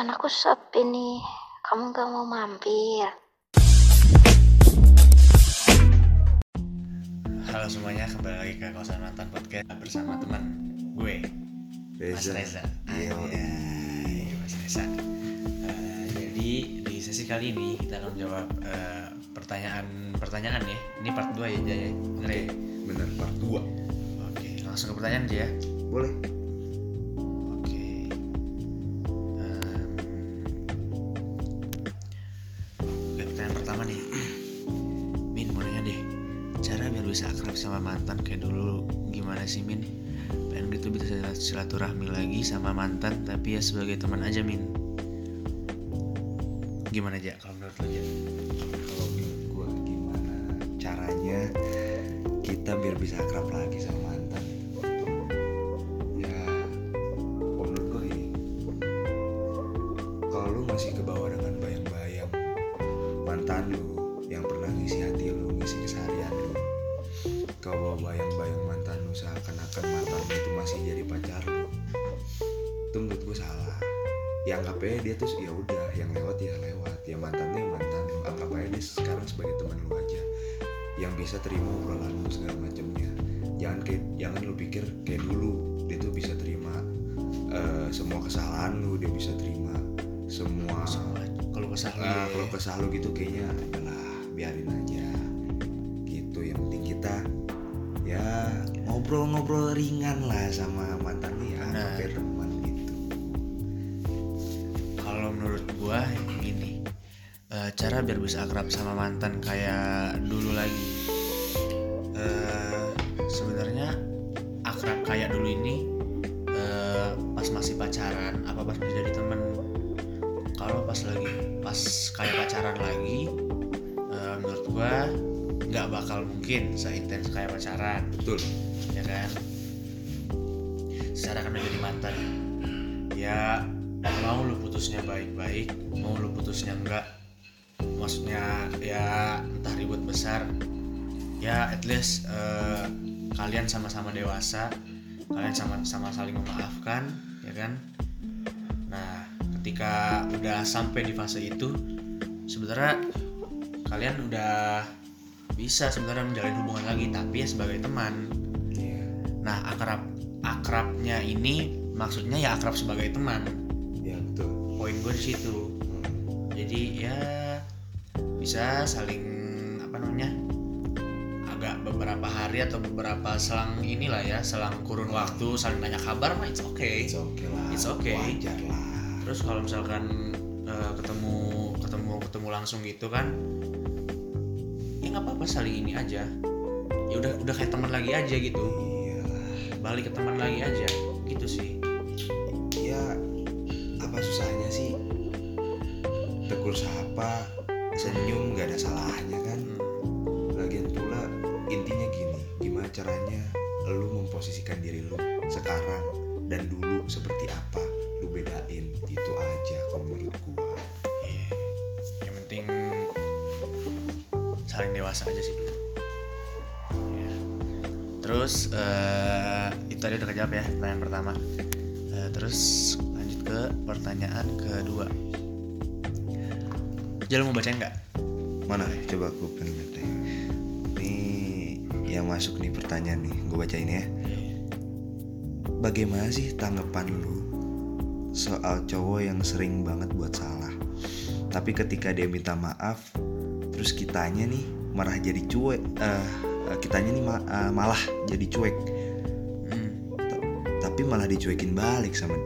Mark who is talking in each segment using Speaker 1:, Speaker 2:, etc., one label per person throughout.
Speaker 1: kosan aku sepi nih. Kamu gak mau mampir?
Speaker 2: Halo semuanya, kembali lagi ke kosan mantan podcast bersama teman gue, Mas Reza.
Speaker 3: Iya,
Speaker 2: Iya, Mas Reza. Eh, jadi di sesi kali ini kita akan menjawab eh, pertanyaan-pertanyaan ya. Ini part 2 ya, Jaya. Bener ya?
Speaker 3: bener part 2
Speaker 2: Oke, langsung ke pertanyaan aja ya.
Speaker 3: boleh
Speaker 2: sama mantan kayak dulu gimana sih, Min? Pengen gitu bisa silaturahmi lagi sama mantan, tapi ya sebagai teman aja, Min. Gimana aja kalau menurut lo aja?
Speaker 3: kalau menurut gua gimana caranya kita biar bisa akrab lagi sama mantan jangan lu pikir kayak dulu dia tuh bisa terima eh, semua kesalahan lu dia bisa terima semua
Speaker 2: kalau kesal
Speaker 3: Ah, kalau kesal lu gitu kayaknya adalah biarin aja gitu yang penting kita ya ngobrol-ngobrol ringan lah sama mantan nih ya
Speaker 2: Nah.
Speaker 3: teman gitu
Speaker 2: Kalau menurut gua gini, eh, cara biar bisa akrab sama mantan kayak dulu lagi. Mungkin seintens kayak pacaran.
Speaker 3: Betul.
Speaker 2: Ya kan? Secara kan udah jadi mantan. Ya mau lu putusnya baik-baik mau lu putusnya enggak maksudnya ya entah ribut besar ya at least eh, kalian sama-sama dewasa kalian sama-sama saling memaafkan ya kan? Nah ketika udah sampai di fase itu sebenarnya kalian udah bisa sebenarnya menjalin hubungan lagi tapi ya sebagai teman
Speaker 3: Iya.
Speaker 2: Nah, akrab akrabnya ini maksudnya ya akrab sebagai teman.
Speaker 3: ya betul
Speaker 2: Poin gue di situ. Jadi ya bisa saling apa namanya? agak beberapa hari atau beberapa selang inilah ya, selang kurun waktu saling nanya kabar mah it's okay.
Speaker 3: it's okay lah
Speaker 2: It's okay.
Speaker 3: wajar lah
Speaker 2: Terus kalau misalkan eh, ketemu ketemu ketemu langsung gitu kan ya nggak apa-apa saling ini aja. Ya udah udah kayak teman lagi aja gitu.
Speaker 3: iya
Speaker 2: Balik ke teman lagi aja gitu sih.
Speaker 3: ya apa susahnya sih tegur sapa senyum gak ada salahnya kan
Speaker 2: Hmm.
Speaker 3: lagian pula intinya gini gimana caranya lu memposisikan diri lu sekarang dan dulu seperti apa
Speaker 2: saling dewasa aja sih. Iya. Terus eh, itu tadi udah kejawab ya pertanyaan pertama. Eh, terus lanjut ke pertanyaan kedua. Jalan mau bacain nggak?
Speaker 3: mana coba gue pengen nih yang masuk nih pertanyaan nih gue bacain ya bagaimana sih tanggapan lu soal cowok yang sering banget buat salah tapi ketika dia minta maaf terus kitanya nih marah jadi cuek eh kitanya nih ma- eh, malah jadi cuek.
Speaker 2: Hmm.
Speaker 3: tapi malah dicuekin balik sama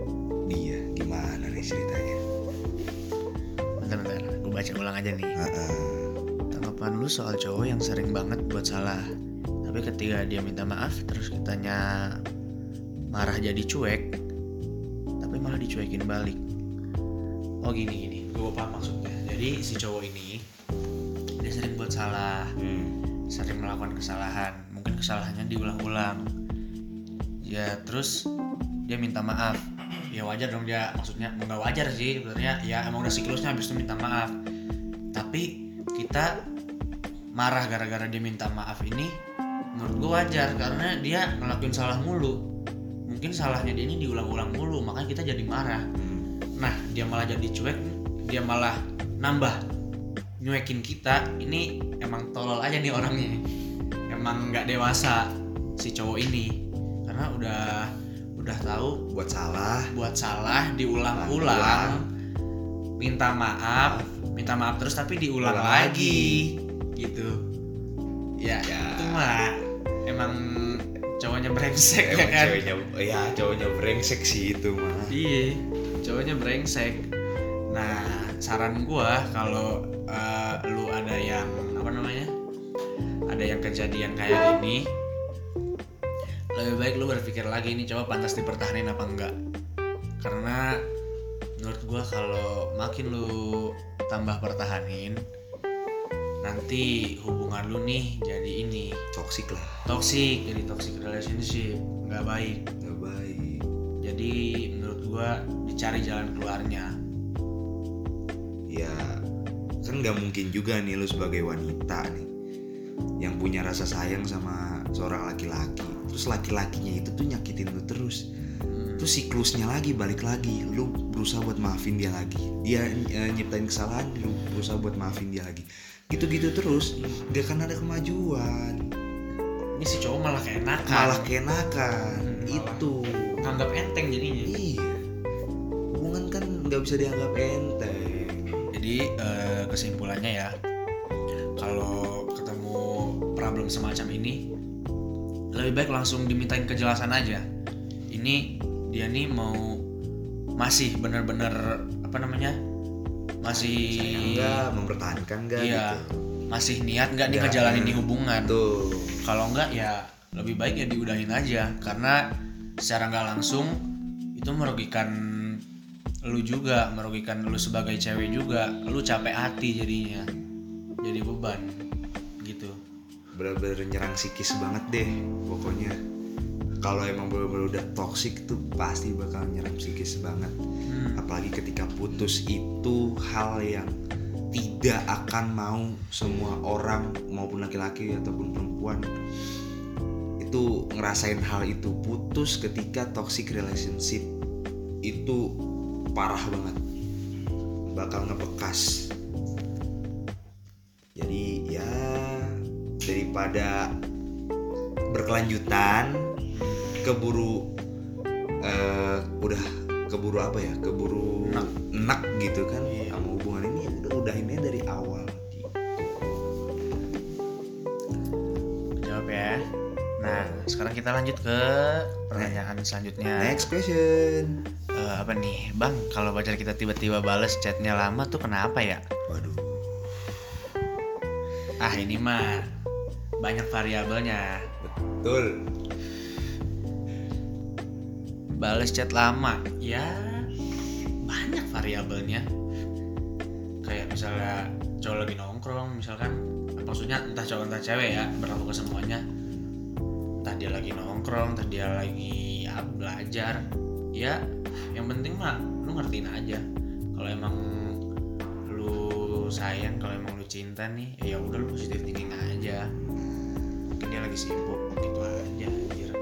Speaker 3: dia. Gimana nih ceritanya?
Speaker 2: Bentar bentar, gue baca ulang aja nih.
Speaker 3: Heeh.
Speaker 2: Tanggapan lu soal cowok yang sering banget buat salah. Tapi ketika dia minta maaf terus kitanya marah jadi cuek Tapi malah dicuekin balik. Oh gini gini, gue paham maksudnya. Jadi si cowok ini sering buat salah.
Speaker 3: Hmm.
Speaker 2: Sering melakukan kesalahan. Mungkin kesalahannya diulang-ulang. Ya terus dia minta maaf. Ya wajar dong dia. Maksudnya nggak wajar sih sebenarnya. Ya emang udah siklusnya habis itu minta maaf. Tapi kita marah gara-gara dia minta maaf ini menurut gue wajar. Karena dia ngelakuin salah mulu. Mungkin salahnya dia ini diulang-ulang mulu. Makanya kita jadi marah.
Speaker 3: Hmm.
Speaker 2: nah dia malah jadi cuek dia malah nambah nyuekin kita ini emang tolol aja nih orangnya. Emang nggak dewasa si cowok ini. Karena udah udah tahu
Speaker 3: buat salah.
Speaker 2: Buat salah diulang-ulang. Minta maaf minta maaf terus tapi diulang
Speaker 3: Ulang
Speaker 2: lagi. gitu. Ya,
Speaker 3: Ya.
Speaker 2: itu mah emang cowoknya brengsek ya
Speaker 3: Emang
Speaker 2: kan?
Speaker 3: ceweknya ya cowoknya brengsek sih itu mah.
Speaker 2: Iya cowoknya brengsek. Nah saran gua kalau eh, lu ada yang apa namanya ada yang kejadian kayak gini lebih baik lu berpikir lagi ini coba pantas dipertahanin apa enggak. Karena menurut gua kalau makin lu tambah pertahanin nanti hubungan lu nih jadi ini.
Speaker 3: Toksik lah.
Speaker 2: Toxic jadi toxic relationship nggak baik.
Speaker 3: Nggak baik.
Speaker 2: Jadi menurut gua dicari jalan keluarnya
Speaker 3: ya kan nggak mungkin juga nih lu sebagai wanita nih yang punya rasa sayang sama seorang laki-laki. Terus laki-lakinya itu tuh nyakitin lu terus.
Speaker 2: Hmm,
Speaker 3: terus siklusnya lagi balik lagi. Lu berusaha buat maafin dia lagi. Dia eh, nyiptain kesalahan lu berusaha buat maafin dia lagi. Gitu-gitu terus gak akan ada kemajuan.
Speaker 2: Ini si cowok malah keenakan.
Speaker 3: Malah kenakan
Speaker 2: Hmm, malah.
Speaker 3: itu.
Speaker 2: nganggap enteng jadinya.
Speaker 3: Iya. Hubungan kan nggak bisa dianggap enteng
Speaker 2: jadi eh, kesimpulannya ya kalau ketemu problem semacam ini lebih baik langsung dimintain kejelasan aja. Ini dia nih mau masih bener-bener apa namanya masih
Speaker 3: sayang nggak? Mempertahankan nggak
Speaker 2: Iya.
Speaker 3: gitu?
Speaker 2: Masih niat nggak nih
Speaker 3: Nggak,
Speaker 2: ngejalanin
Speaker 3: hmm.
Speaker 2: di hubungan?
Speaker 3: Tuh
Speaker 2: kalau enggak ya lebih baik ya diudahin aja. Karena secara nggak langsung itu merugikan lu juga merugikan lu sebagai cewek juga lu capek hati jadinya jadi beban gitu.
Speaker 3: Bener-bener nyerang psikis banget deh pokoknya. Kalau emang bener-bener udah toxic tuh pasti bakal nyerang psikis banget.
Speaker 2: Hmm,
Speaker 3: apalagi ketika putus itu hal yang tidak akan mau semua orang maupun laki-laki ataupun perempuan itu ngerasain hal itu. Putus ketika toxic relationship itu parah banget. Bakal ngebekas. Jadi ya daripada berkelanjutan keburu eh, udah keburu apa ya? Keburu
Speaker 2: Enak.
Speaker 3: enak gitu kan
Speaker 2: Iya.
Speaker 3: sama hubungan ini udah udahinnya dari awal.
Speaker 2: Jawab ya. Nah sekarang kita lanjut ke pertanyaan selanjutnya.
Speaker 3: Next question
Speaker 2: Eh, apa nih? Bang kalau pacar kita tiba-tiba bales chatnya lama tuh kenapa ya?
Speaker 3: Waduh.
Speaker 2: Ah ini mah banyak variabelnya.
Speaker 3: Betul.
Speaker 2: Bales chat lama. Ya banyak variabelnya. Kayak misalnya cowok lagi nongkrong misalkan. Maksudnya? Entah cowok entah cewek ya berlaku ke semuanya. Entah dia lagi nongkrong entah dia lagi ya belajar ya yang penting mah lu ngertiin aja. Kalau emang lu sayang kalau emang lu cinta nih ya udah lu positif thinking aja. Mungkin dia lagi sibuk gitu aja anjir.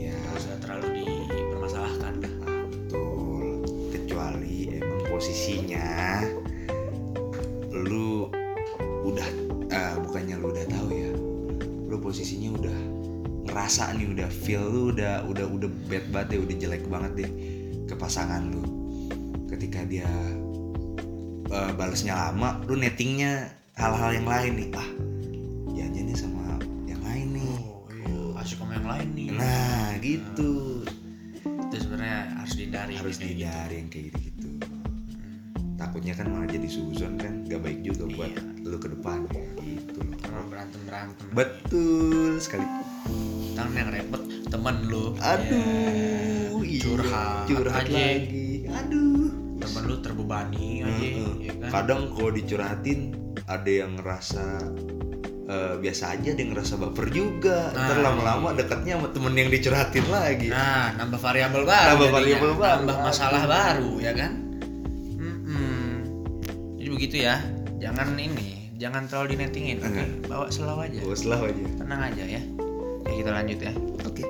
Speaker 3: Ya.
Speaker 2: Nggak usah terlalu dipermasalahkan.
Speaker 3: Ah, betul. Kecuali emang posisinya ngerasa nih udah feel lu udah udah udah bad banget deh udah jelek banget deh ke pasangan lu. Ketika dia eh, balesnya lama lu nettingnya hal-hal yang lain nih. Ah janjiannya sama yang lain nih.
Speaker 2: Oh iya. Asyik sama yang lain nih.
Speaker 3: Nah gitu.
Speaker 2: Itu sebenarnya harus dihindari
Speaker 3: harus
Speaker 2: gitu.
Speaker 3: dihindari yang kayak gitu. Gitu
Speaker 2: Hmm,
Speaker 3: takutnya kan malah jadi suzon kan gak baik juga buat
Speaker 2: Iya.
Speaker 3: lu ke depan. Gitu. Loh
Speaker 2: berantem berantem
Speaker 3: betul sekali
Speaker 2: Ntar yang repot temen lu.
Speaker 3: Aduh
Speaker 2: Ya, curhat,
Speaker 3: curhat
Speaker 2: aja.
Speaker 3: lagi. Aduh.
Speaker 2: Temen lu terbebani aja
Speaker 3: Heeh.
Speaker 2: ya kan?
Speaker 3: Kadang kalau dicurhatin ada yang ngerasa eh, biasa aja ada yang ngerasa baper juga.
Speaker 2: Nah,
Speaker 3: ntar lama-lama dekatnya sama temen yang dicurhatin lagi.
Speaker 2: Nah nambah variabel baru
Speaker 3: Nambah variabel baru.
Speaker 2: nambah masalah baru ya kan? Mm-mm. jadi begitu ya. Jangan ini jangan terlalu dinetingin. Oke.
Speaker 3: Enggak.
Speaker 2: bawa slow aja.
Speaker 3: Bos lah aja.
Speaker 2: Tenang aja ya Oke kita lanjut ya
Speaker 3: oke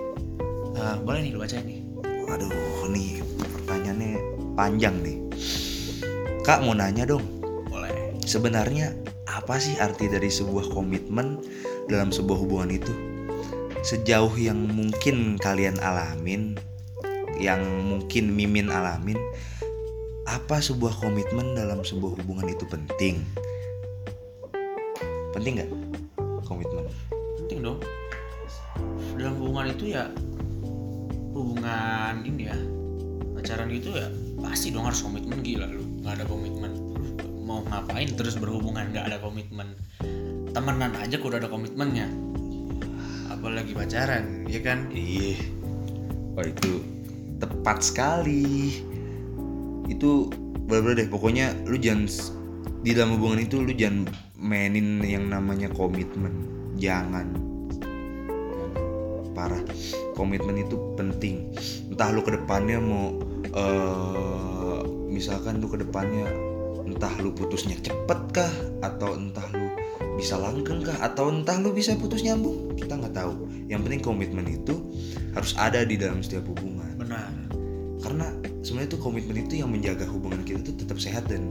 Speaker 2: Eh, boleh nih lu bacain nih
Speaker 3: Waduh, nih pertanyaannya panjang nih. Kak mau nanya dong,
Speaker 2: boleh
Speaker 3: sebenarnya apa sih arti dari sebuah komitmen dalam sebuah hubungan itu? Sejauh yang mungkin kalian alamin, yang mungkin Mimin alamin, apa sebuah komitmen dalam sebuah hubungan itu penting? Penting nggak komitmen?
Speaker 2: penting dong dalam hubungan itu ya hubungan ini ya pacaran gitu ya pasti dong harus komitmen gila lu nggak ada komitmen mau ngapain terus berhubungan nggak ada komitmen temenan aja udah ada komitmennya apalagi pacaran ya kan
Speaker 3: Iya. Wah itu tepat sekali. Itu bener-bener deh. Pokoknya lu jangan di dalam hubungan itu lu jangan mainin yang namanya komitmen. Jangan. Parah. Komitmen itu penting. Entah lu ke depannya mau eh misalkan lu ke depannya entah lu putusnya cepet kah atau entah lu bisa langgeng kah atau entah lu bisa putus nyambung kita nggak tahu. Yang penting komitmen itu harus ada di dalam setiap hubungan.
Speaker 2: Benar.
Speaker 3: Karena sebenarnya itu komitmen itu yang menjaga hubungan kita itu tetap sehat dan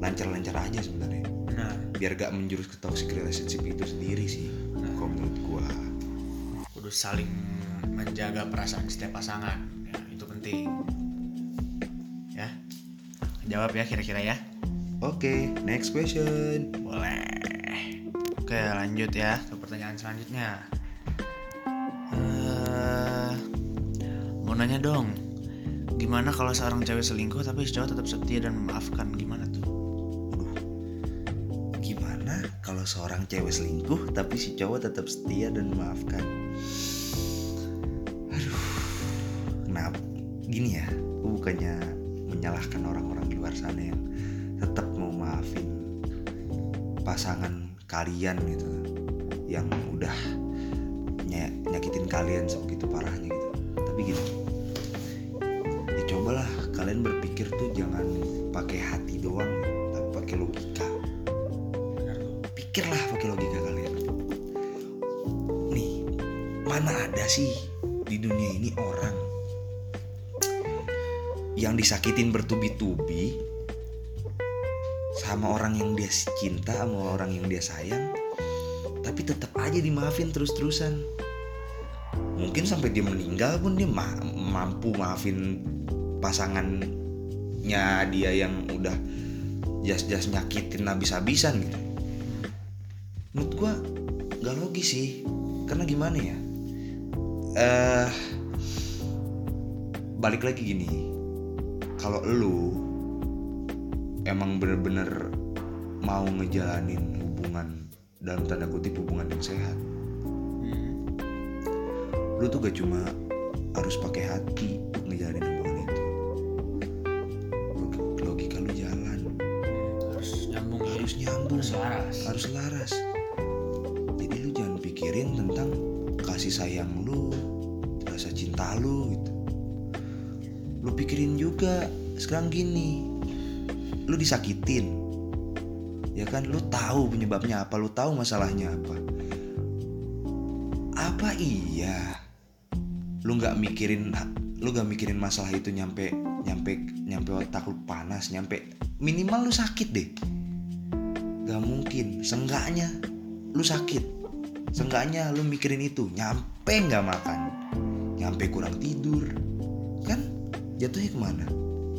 Speaker 3: lancar-lancar aja sebenarnya.
Speaker 2: Benar.
Speaker 3: Biar gak menjurus ke toxic relationship itu sendiri sih kalau menurut gua
Speaker 2: kudu saling menjaga perasaan setiap pasangan ya, itu penting ya jawab ya kira-kira ya
Speaker 3: oke next question
Speaker 2: Boleh. Oke, lanjut ya ke pertanyaan selanjutnya. Eh, mau nanya dong, gimana kalau seorang cewek selingkuh tapi si cowok tetap setia dan memaafkan? Gimana tuh?
Speaker 3: gimana kalau seorang cewek selingkuh tapi si cowok tetap setia dan memaafkan kenapa gini ya aku bukannya menyalahkan orang-orang di luar sana yang tetap mau maafin pasangan kalian gitu yang udah ny- nyakitin kalian sebegitu parahnya gitu. Tapi gini ya cobalah kalian berpikir tuh jangan pakai hati doang tapi pakai logika. Pikirlah pakai logika kalian. Nih mana ada sih di dunia ini orang yang disakitin bertubi-tubi sama orang yang dia cinta sama orang yang dia sayang tapi tetap aja dimaafin terus-terusan. Mungkin sampai dia meninggal pun dia ma- mampu maafin pasangannya dia yang udah jas-jas nyakitin habis-habisan gitu. Menurut gua nggak logis sih karena gimana ya? Eh balik lagi gini kalau lu emang bener-bener mau ngejalanin hubungan dalam tanda kutip hubungan yang sehat
Speaker 2: Hmm,
Speaker 3: lu tuh gak cuma harus pakai hati ngejalanin hubungan itu. Log- logika lu jalan.
Speaker 2: Harus nyambung. Ya.
Speaker 3: harus nyambung.
Speaker 2: Harus laras.
Speaker 3: harus laras. Jadi lu jangan pikirin tentang kasih sayang lu rasa cinta lu gitu lu pikirin juga sekarang gini. Lu disakitin. Ya kan lu tahu penyebabnya apa lu tahu masalahnya apa. Apa iya? Lu nggak mikirin lu nggak mikirin masalah itu nyampe nyampe nyampe otak lu panas nyampe. Minimal lu sakit deh. Gak mungkin. Seenggaknya Lu sakit. Seenggaknya lu mikirin itu. Nyampe gak makan. Nyampe kurang tidur jatuhnya ke mana?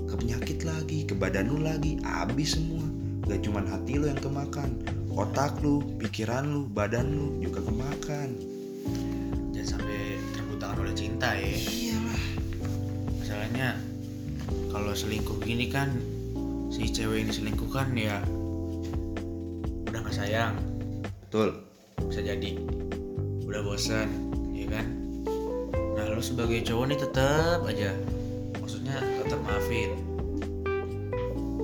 Speaker 3: Ke penyakit lagi Ke badan lu lagi Abis semua. Gak cuman hati lu yang kemakan Otak lu, pikiran lu, badan lu juga kemakan.
Speaker 2: Jangan sampai terbutakan oleh cinta ya.
Speaker 3: Iyalah.
Speaker 2: Masalahnya kalau selingkuh gini kan si cewek ini selingkuh kan ya udah nggak sayang.
Speaker 3: Betul.
Speaker 2: Bisa jadi. Udah bosan ya kan? Nah lu sebagai cowok nih tetap aja maksudnya tetap maafin.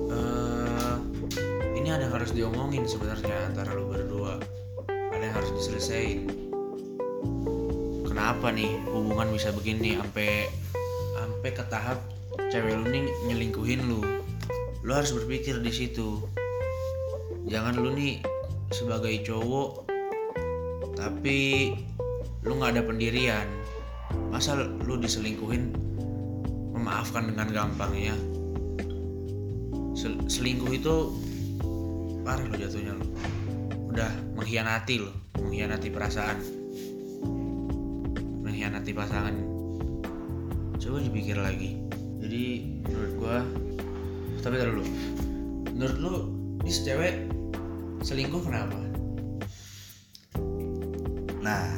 Speaker 2: Eh, ini ada yang harus diomongin sebenarnya antara lu berdua. Ada yang harus diselesain. Kenapa nih hubungan bisa begini sampai sampai ke tahap cewek lu nih nyelingkuhin lu? Lu harus berpikir di situ. Jangan lu nih sebagai cowok tapi lu nggak ada pendirian. Masa lu diselingkuhin memaafkan dengan gampangnya sel- selingkuh itu parah lo jatuhnya lo udah mengkhianati lo mengkhianati perasaan. Mengkhianati pasangan. Coba dipikir lagi. Jadi menurut gua tapi dulu. Menurut lu ini cewek selingkuh kenapa?
Speaker 3: Nah,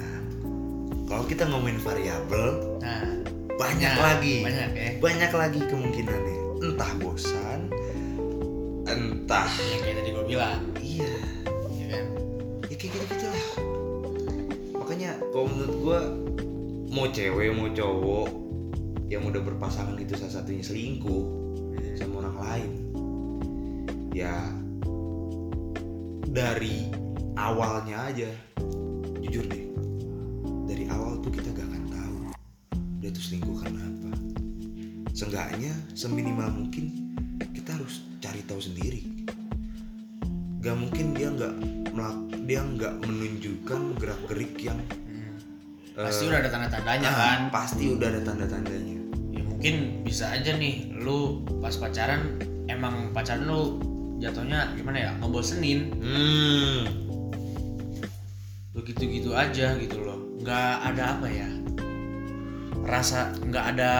Speaker 3: kalau kita ngomongin variabel,
Speaker 2: nah
Speaker 3: banyak
Speaker 2: Nah,
Speaker 3: lagi.
Speaker 2: banyak ya.
Speaker 3: Banyak lagi kemungkinannya. Entah bosan, entah
Speaker 2: yang kayak tadi gua bilang
Speaker 3: iya,
Speaker 2: ya kan
Speaker 3: ya kayak gitu-gitu lah. Makanya kalau menurut gua mau cewek mau cowok yang udah berpasangan itu salah satunya selingkuh sama orang lain. Ya dari awalnya aja jujur deh dari awal tuh kita gak akan dia tuh selingkuh karena apa? Seenggaknya seminimal mungkin kita harus cari tahu sendiri. Gak mungkin dia nggak melak- dia nggak menunjukkan gerak gerik yang
Speaker 2: Hmm. pasti
Speaker 3: eh,
Speaker 2: udah ada tanda-tandanya
Speaker 3: ah,
Speaker 2: kan?
Speaker 3: pasti udah ada tanda tandanya
Speaker 2: ya mungkin bisa aja nih lu pas pacaran emang pacaran lu jatuhnya gimana ya ngebosenin.
Speaker 3: Hmm.
Speaker 2: Begitu gitu aja gitu loh. Nggak ada apa ya rasa nggak ada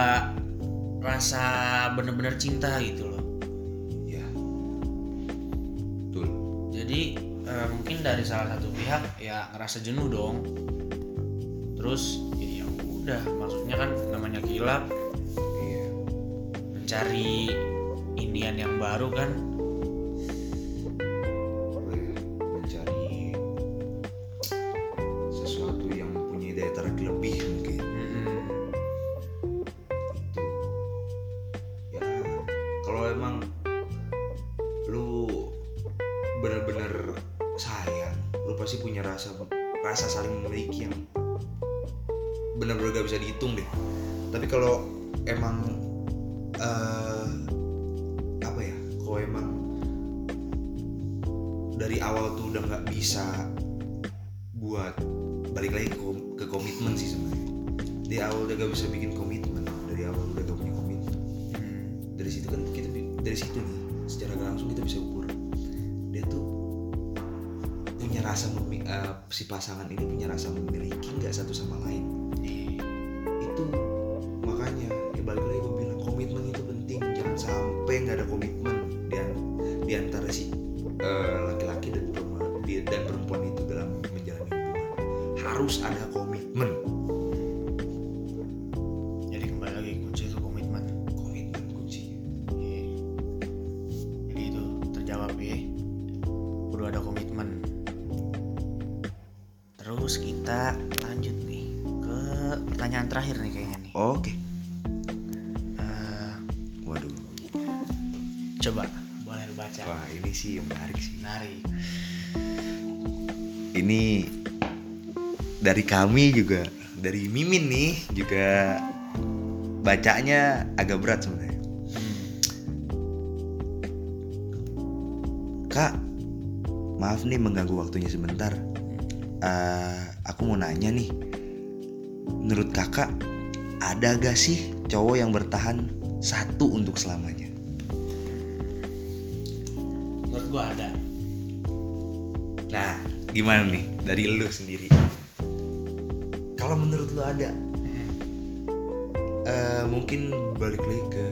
Speaker 2: rasa bener-bener cinta gitu loh.
Speaker 3: Ya betul.
Speaker 2: Jadi eh, mungkin dari salah satu pihak ya ngerasa jenuh dong. Terus ya ya udah maksudnya kan namanya kilap.
Speaker 3: Iya.
Speaker 2: Mencari inian yang baru kan
Speaker 3: tapi kalau emang eh, apa ya kalau emang dari awal tuh udah nggak bisa buat balik lagi ke, ke komitmen sih sebenarnya. Di awal udah gak bisa bikin komitmen dari awal udah gak punya komitmen.
Speaker 2: Hmm.
Speaker 3: dari situ kan kita dari situ nih secara langsung kita bisa ukur. Dia tuh punya rasa memi- eh, si pasangan ini punya rasa memiliki nggak satu sama lain
Speaker 2: terus kita lanjut nih ke pertanyaan terakhir nih kayaknya nih.
Speaker 3: Oke.
Speaker 2: Eh,
Speaker 3: waduh.
Speaker 2: Coba boleh lu baca.
Speaker 3: Wah ini sih menarik sih.
Speaker 2: Menarik.
Speaker 3: Ini dari kami juga dari Mimin nih juga bacanya agak berat sebenarnya.
Speaker 2: Hmm.
Speaker 3: kak maaf nih mengganggu waktunya sebentar Eh, aku mau nanya nih menurut kakak ada gak sih cowok yang bertahan satu untuk selamanya?
Speaker 2: Menurut gua ada.
Speaker 3: Nah gimana nih dari lu sendiri? Kalau menurut lu ada? Eh, mungkin balik lagi ke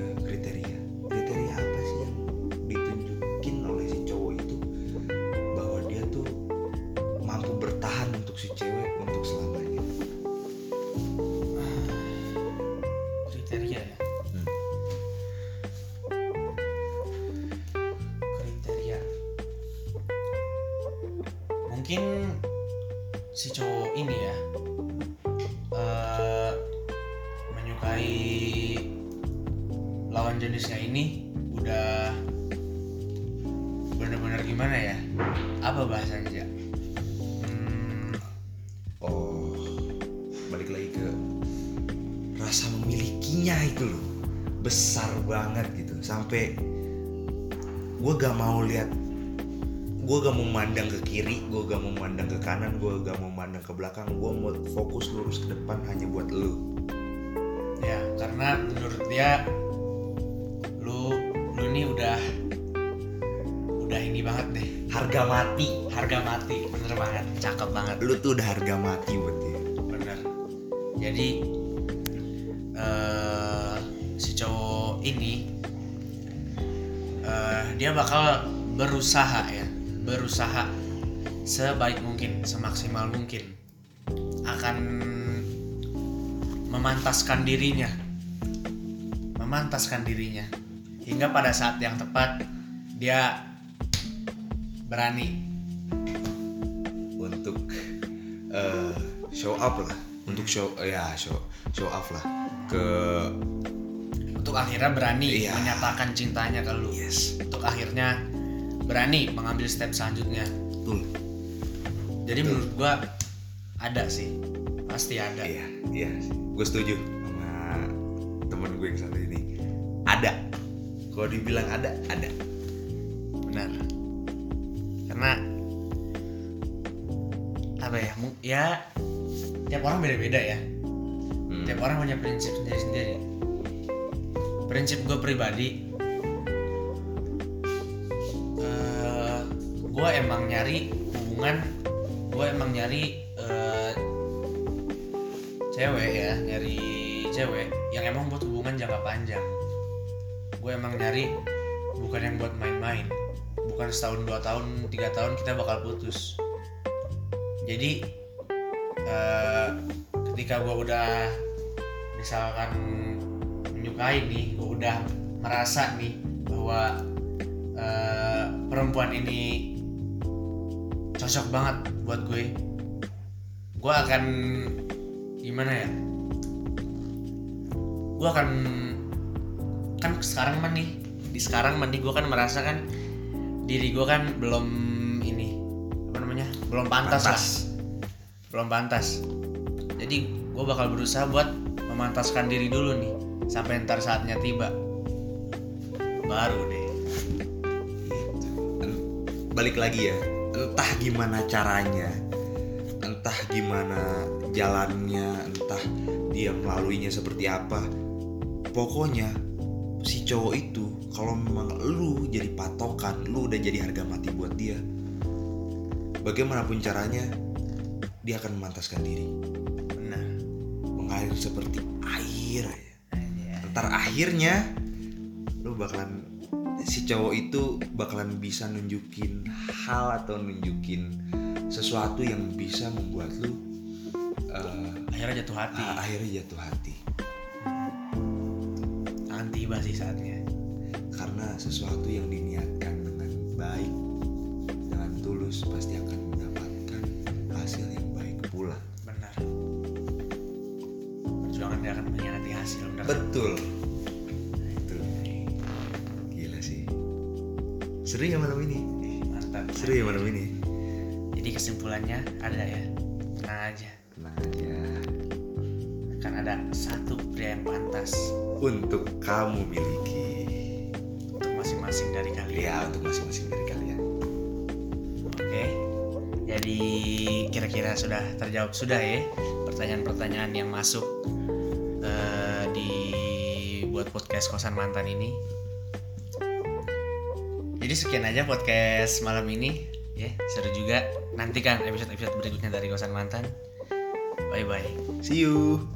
Speaker 2: menyukai lawan jenisnya ini udah bener-bener gimana ya? Apa bahasanya ya hmm,
Speaker 3: oh balik lagi ke rasa memilikinya itu loh. Besar banget gitu. Sampai gue gak mau lihat gue gak mau mandang ke kiri gue gak mau mandang ke kanan gue gak mau mandang ke belakang. Gue mau fokus lurus ke depan hanya buat lu
Speaker 2: ya karena menurut dia lu lu ini udah banget deh.
Speaker 3: Harga mati.
Speaker 2: Harga mati bener banget. Cakep banget.
Speaker 3: Lu tuh udah harga mati buat dia
Speaker 2: bener. Jadi eh si cowok ini eh dia bakal berusaha ya. Berusaha sebaik mungkin semaksimal mungkin. Akan memantaskan dirinya. Memantaskan dirinya. Hingga pada saat yang tepat dia berani
Speaker 3: untuk eh, show up lah. Untuk show ya show show up lah ke
Speaker 2: untuk akhirnya berani
Speaker 3: Iya.
Speaker 2: menyatakan cintanya ke lu.
Speaker 3: Yes.
Speaker 2: Untuk akhirnya berani mengambil step selanjutnya.
Speaker 3: Betul.
Speaker 2: Jadi
Speaker 3: Betul.
Speaker 2: menurut gua ada sih. Pasti ada.
Speaker 3: Iya iya gue setuju sama temen gue yang satu ini. Ada. Kalau dibilang ada ada.
Speaker 2: Benar. Karena apa ya ya tiap orang beda-beda ya.
Speaker 3: Hmm.
Speaker 2: tiap orang punya prinsip sendiri-sendiri. Prinsip gue pribadi eh gue emang nyari hubungan gue emang nyari eh, cewek ya nyari cewek yang emang buat hubungan jangka panjang. Gue emang nyari bukan yang buat main-main. Bukan setahun dua tahun tiga tahun kita bakal putus. Jadi eh, ketika gue udah misalkan menyukai nih gue udah merasa nih bahwa eh, perempuan ini cocok banget buat gue gue akan gimana ya? Gue akan kan sekarang mah nih di sekarang mah nih gue kan merasakan kan diri gue kan belum ini apa namanya belum pantas, lah.
Speaker 3: Pantas.
Speaker 2: belum pantas. Jadi gue bakal berusaha buat memantaskan diri dulu nih sampai ntar saatnya tiba. Baru deh.
Speaker 3: Gitu. Balik lagi ya. Entah gimana caranya. Entah gimana jalannya entah dia melaluinya seperti apa. Pokoknya si cowok itu kalau memang lu jadi patokan lu udah jadi harga mati buat dia bagaimanapun caranya dia akan memantaskan diri.
Speaker 2: Benar.
Speaker 3: Mengalir seperti air. Ntar akhirnya lu bakalan si cowok itu bakalan bisa nunjukin hal atau nunjukin sesuatu yang bisa membuat lu eh,
Speaker 2: akhirnya jatuh hati.
Speaker 3: ah, akhirnya jatuh hati.
Speaker 2: Akan tiba sih saatnya.
Speaker 3: Karena sesuatu yang diniatkan dengan baik dengan tulus pasti akan mendapatkan hasil yang baik pula.
Speaker 2: Benar. Perjuangan gak akan mengkhianati hasil benar.
Speaker 3: Betul. Itu gila sih. Seru ya malam ini.
Speaker 2: Ih, mantap.
Speaker 3: Seru ya malam ini.
Speaker 2: Jadi kesimpulannya ada ya? Tenang aja
Speaker 3: tenang aja
Speaker 2: akan ada satu pria yang pantas
Speaker 3: untuk kamu miliki.
Speaker 2: Untuk masing-masing dari kalian.
Speaker 3: Ya untuk masing-masing dari kalian.
Speaker 2: Oke. Jadi kira-kira sudah terjawab sudah ya pertanyaan-pertanyaan yang masuk eh, di buat podcast kosan mantan ini. Jadi sekian aja podcast malam ini ya. Seru juga. Nantikan episode-episode berikutnya dari kosan mantan bye bye
Speaker 3: see you